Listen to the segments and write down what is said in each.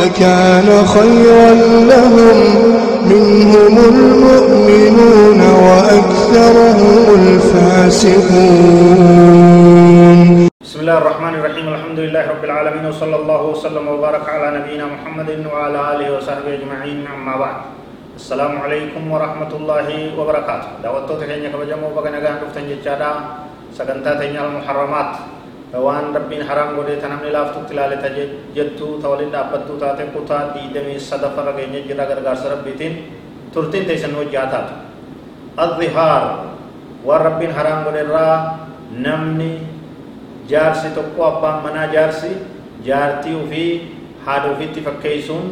لكان خيرا لهم. منهم المؤمنون وأكثرهم الفاسقون. بسم الله الرحمن الرحيم. الحمد لله رب العالمين وصلى الله وسلم وبارك على نبينا محمد وعلى آله وصحبه أجمعين. أما بعد السلام عليكم ورحمة الله وبركاته. دعوتو تكينيا كبجمو بغنا غان دفتن جچادا سغنتا تنيا المحرمات. Waan rabbiin haraam godhee ta namni laaftutti ilaaleta jettu ta waliin dhaabbattuu taate kutaa diidamii sadaffara keenya jira gargaarsa rabbiitiin turtiin teessan hojii haa taatu adhihaar waan rabbiin haraam godhe irraa namni jaarsi tokko abbaan manaa jaarsi jaartii ofii haadha ofiitti fakkeessuun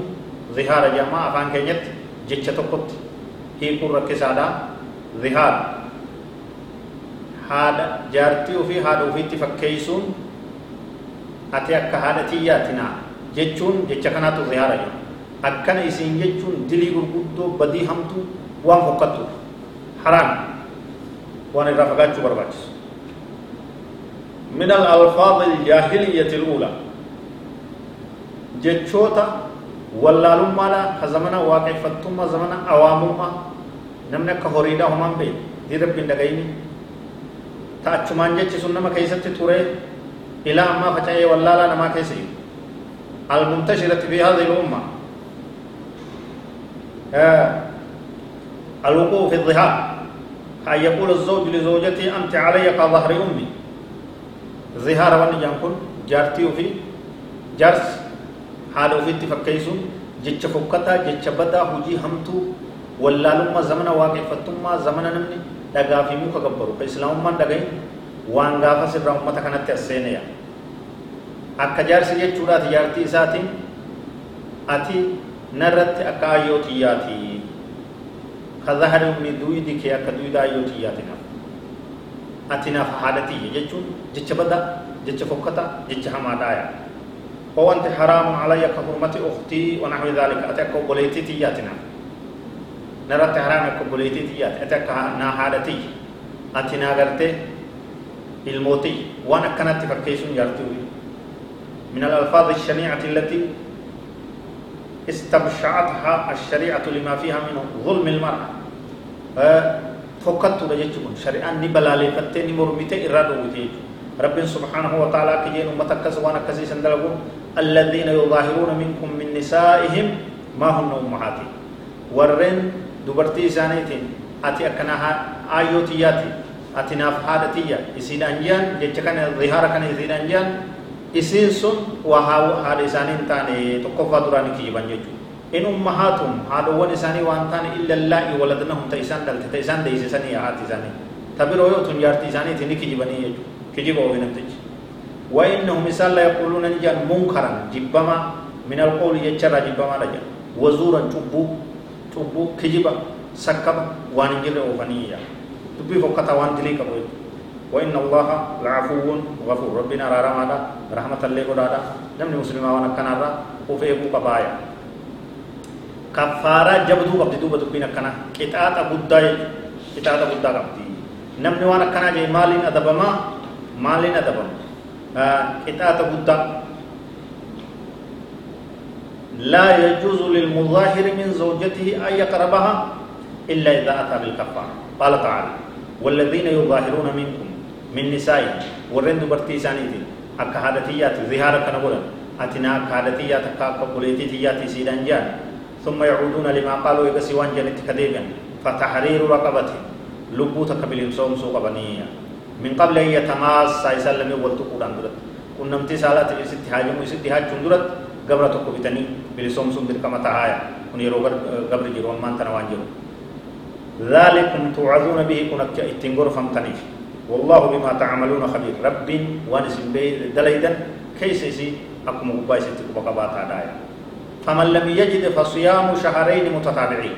zihaara jedhama afaan keenyatti jecha tokkotti hiikuun rakkisaadha zihaar haadha jaartii ofii haadha ofiitti fakkeessuun ati akka haadha tiyyaatina jechuun jecha kanaatu zihaara jedhama akkana isiin jechuun dilii gurguddoo badii hamtuu waan fokkattu haraam waan irraa fagaachuu barbaachisu من الألفاظ الجاهلية الأولى جتشوتا ولا لما لا كزمنا واقع فتوما زمنا أواموما نمنا كهوريدا همان بي دي رب دقيني تأچمان جتش سنما كيست توري إلى أما فچايا ولا لا نما كيسي المنتشرة في هذه الأمة آه الوقوع في الظهار أن يقول الزوج لزوجته أنت علي كظهر أمي zihaara wanni jaan kun jaartii ofii jaarsi haadha ofiitti fakkeessuun jecha fokkataa jecha badaa hojii hamtuu wallaalummaa zamana waaqeffattummaa zamana namni dhagaa fi muka gabbaru ka islaamummaan dhagahin waan gaafa sirraa ummata kanatti as seeneya akka jaarsi jechuudhaati jaartii isaatiin ati narratti akka ayyoo xiyyaati ka zahari ummi duuyidi kee akka duuyida ayyoo xiyyaati naaf ati naaf haadha tiyya jechuun jecha badaa jecha fokkata jecha hamaadhaaya oo wanti haraamun alayya ka hurmati uktii wa naxwi dhalika ati obboleetii tiyyaati ati akka naa haadha tiyya ati naa gartee ilmootii waan akkanatti fakkeessuun jaartii من الألفاظ الشنيعة التي استبشعتها الشريعة لما فيها من ظلم المرأة. فكرت لجتكم شريعة نبلا لفتين مرمتة إرادة وتيج رب سبحانه وتعالى كجين أمتك وأنا كزي سندلقون الذين يظاهرون منكم من نسائهم ما هن أمهاتي ورن دبرتي سانيتين أتي أكناها آيوتياتي أتي ناف حادتية إسين أنجان جتكن ظهار كان إسين أنجان إسين سن وها هذا إسانين تاني تقفى دراني كيبان جيجو إن أمهاتهم هادوان إساني وانتان إلا الله ولدنهم تيسان دلت تيسان ديس إساني هات إساني تبرو يو تنجارت إساني تني كجبني يجو كجب أو نمتج وإنهم مثال لا يقولون نجان منكرا جبما من القول يجرى جبما رجا وزورا تبو تبو كجبا سكبا وانجر أوفنية تبي فقط وان دليك أبو وإن الله لعفو غفور ربنا رارما رحمة الله قدادا نمني مسلمة وأنا كنارا وفيه قبايا jabduu qabdi duuba dubbiin akkana qixaaxa guddaa jechuudha qixaaxa guddaa qabdi namni waan akkanaa jee maaliin adabamaa maaliin adabama qixaaxa guddaa لا يجوز للمظاهر من زوجته أن يقربها إلا إذا أتى بالكفارة. قال تعالى والذين يظاهرون منكم من نسائهم ورند برتيسانيتي أكهادتيات ظهارك نقول أتنا أكهادتيات أكاكبوليتيات سيدان جان ثم يعودون لما قالوا إذا سوان جنت كذيبا فتحرير رقبة لبوت كبلين صوم سوق بنية. من قبل أن يتماس سيسلم والتقود عندرت كن نمتي سالات يسد حاجم يسد قبل تقو بتني بلسوم سوم بركما تهايا كن يروغر قبل جيرون مان تنوان جيرون ذلكم توعظون به كنك اتنغر فمتنيف والله بما تعملون خبير رب وانسم بي دليدا كيسيسي أكم مقبايسي تقبقبات عدايا فمن لم يجد فصيام شهرين متتابعين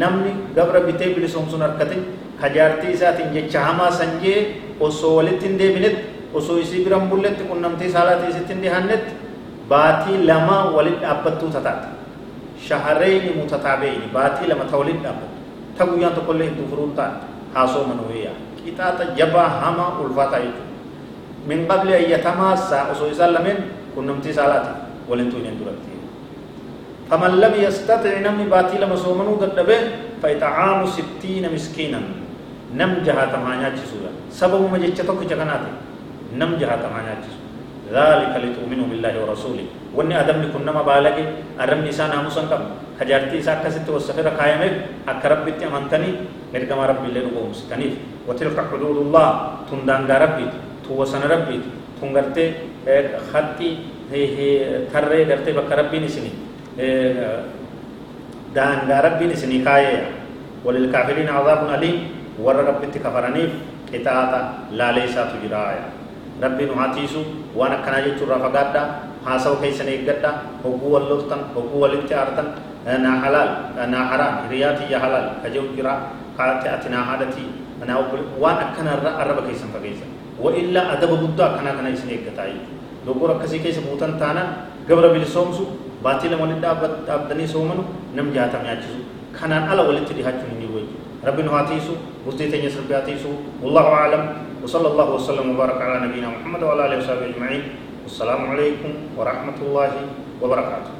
نمني قبر بيتي بلسوم سنركتي كجارتي ساتين جتشهما سنجي وصولتين دي بنت osoo isii biran bulletti qunnamtii dhaabbattuu tataate shaharreeyni mutataabeeyni baatii lama ta walit dhaabbatu ta guyyaan tokkollee hin dufuruun ta'an haasoo manuuyyaa qixaaxa jabaa hamaa ulfaataa jechuudha min qabli ayyatamaassaa osoo isaan lameen qunnamtii saalaati waliin tuuneen duratti فمن لم يستطع نمي باتي لما سومنو ددبه فإطعام ستين مسكينا نم جهة تمانيا جسولا سبب جتشتوك جغناتي نم جهة تمانياتس ذلك لتؤمنوا بالله ورسوله. وإني أدم كن نما بالغ أرم نساء ناموسن كم خجارتي سا كست وسفر قائم اقرب بت امنتني مركما رب الله نقوم كنيف وتلك حدود الله. تندان ربي تو وسن ربي تنغرتي خطي هي هي ترى غرتي بك ربي نسني دان ربي نسني كاية. وللكافرين عذاب أليم. ور ربي تكفرنيف قطاعة لا ليس تجرايا. Rabbiin haatiisu waan akkanaa jechuurraa fagaadhaa haasawu keessan eeggadhaa hogguu wal loltan hogguu walitti aartan naa halaal naa haraam hiriyaa tiyya halaal ka jehu jira kaate ati naa haadhatii naa waan akkanarra arraba keessan fageessan wa illaa adaba guddaa akkanaa kana isin eeggataa jechuudha doggora akkasii keessa buutan taanaan gabra bilisoomsu baatii lama walitti dhaabdanii soomanu nam jaatam nyaachisu kanaan ala walitti dhihaachuun hin jiru jechuudha ربنا هاتيسو بستيتين يسرب هاتيسو والله أعلم. وصلى الله وسلم وبارك على نبينا محمد وعلى آله وصحبه أجمعين. والسلام عليكم ورحمة الله وبركاته.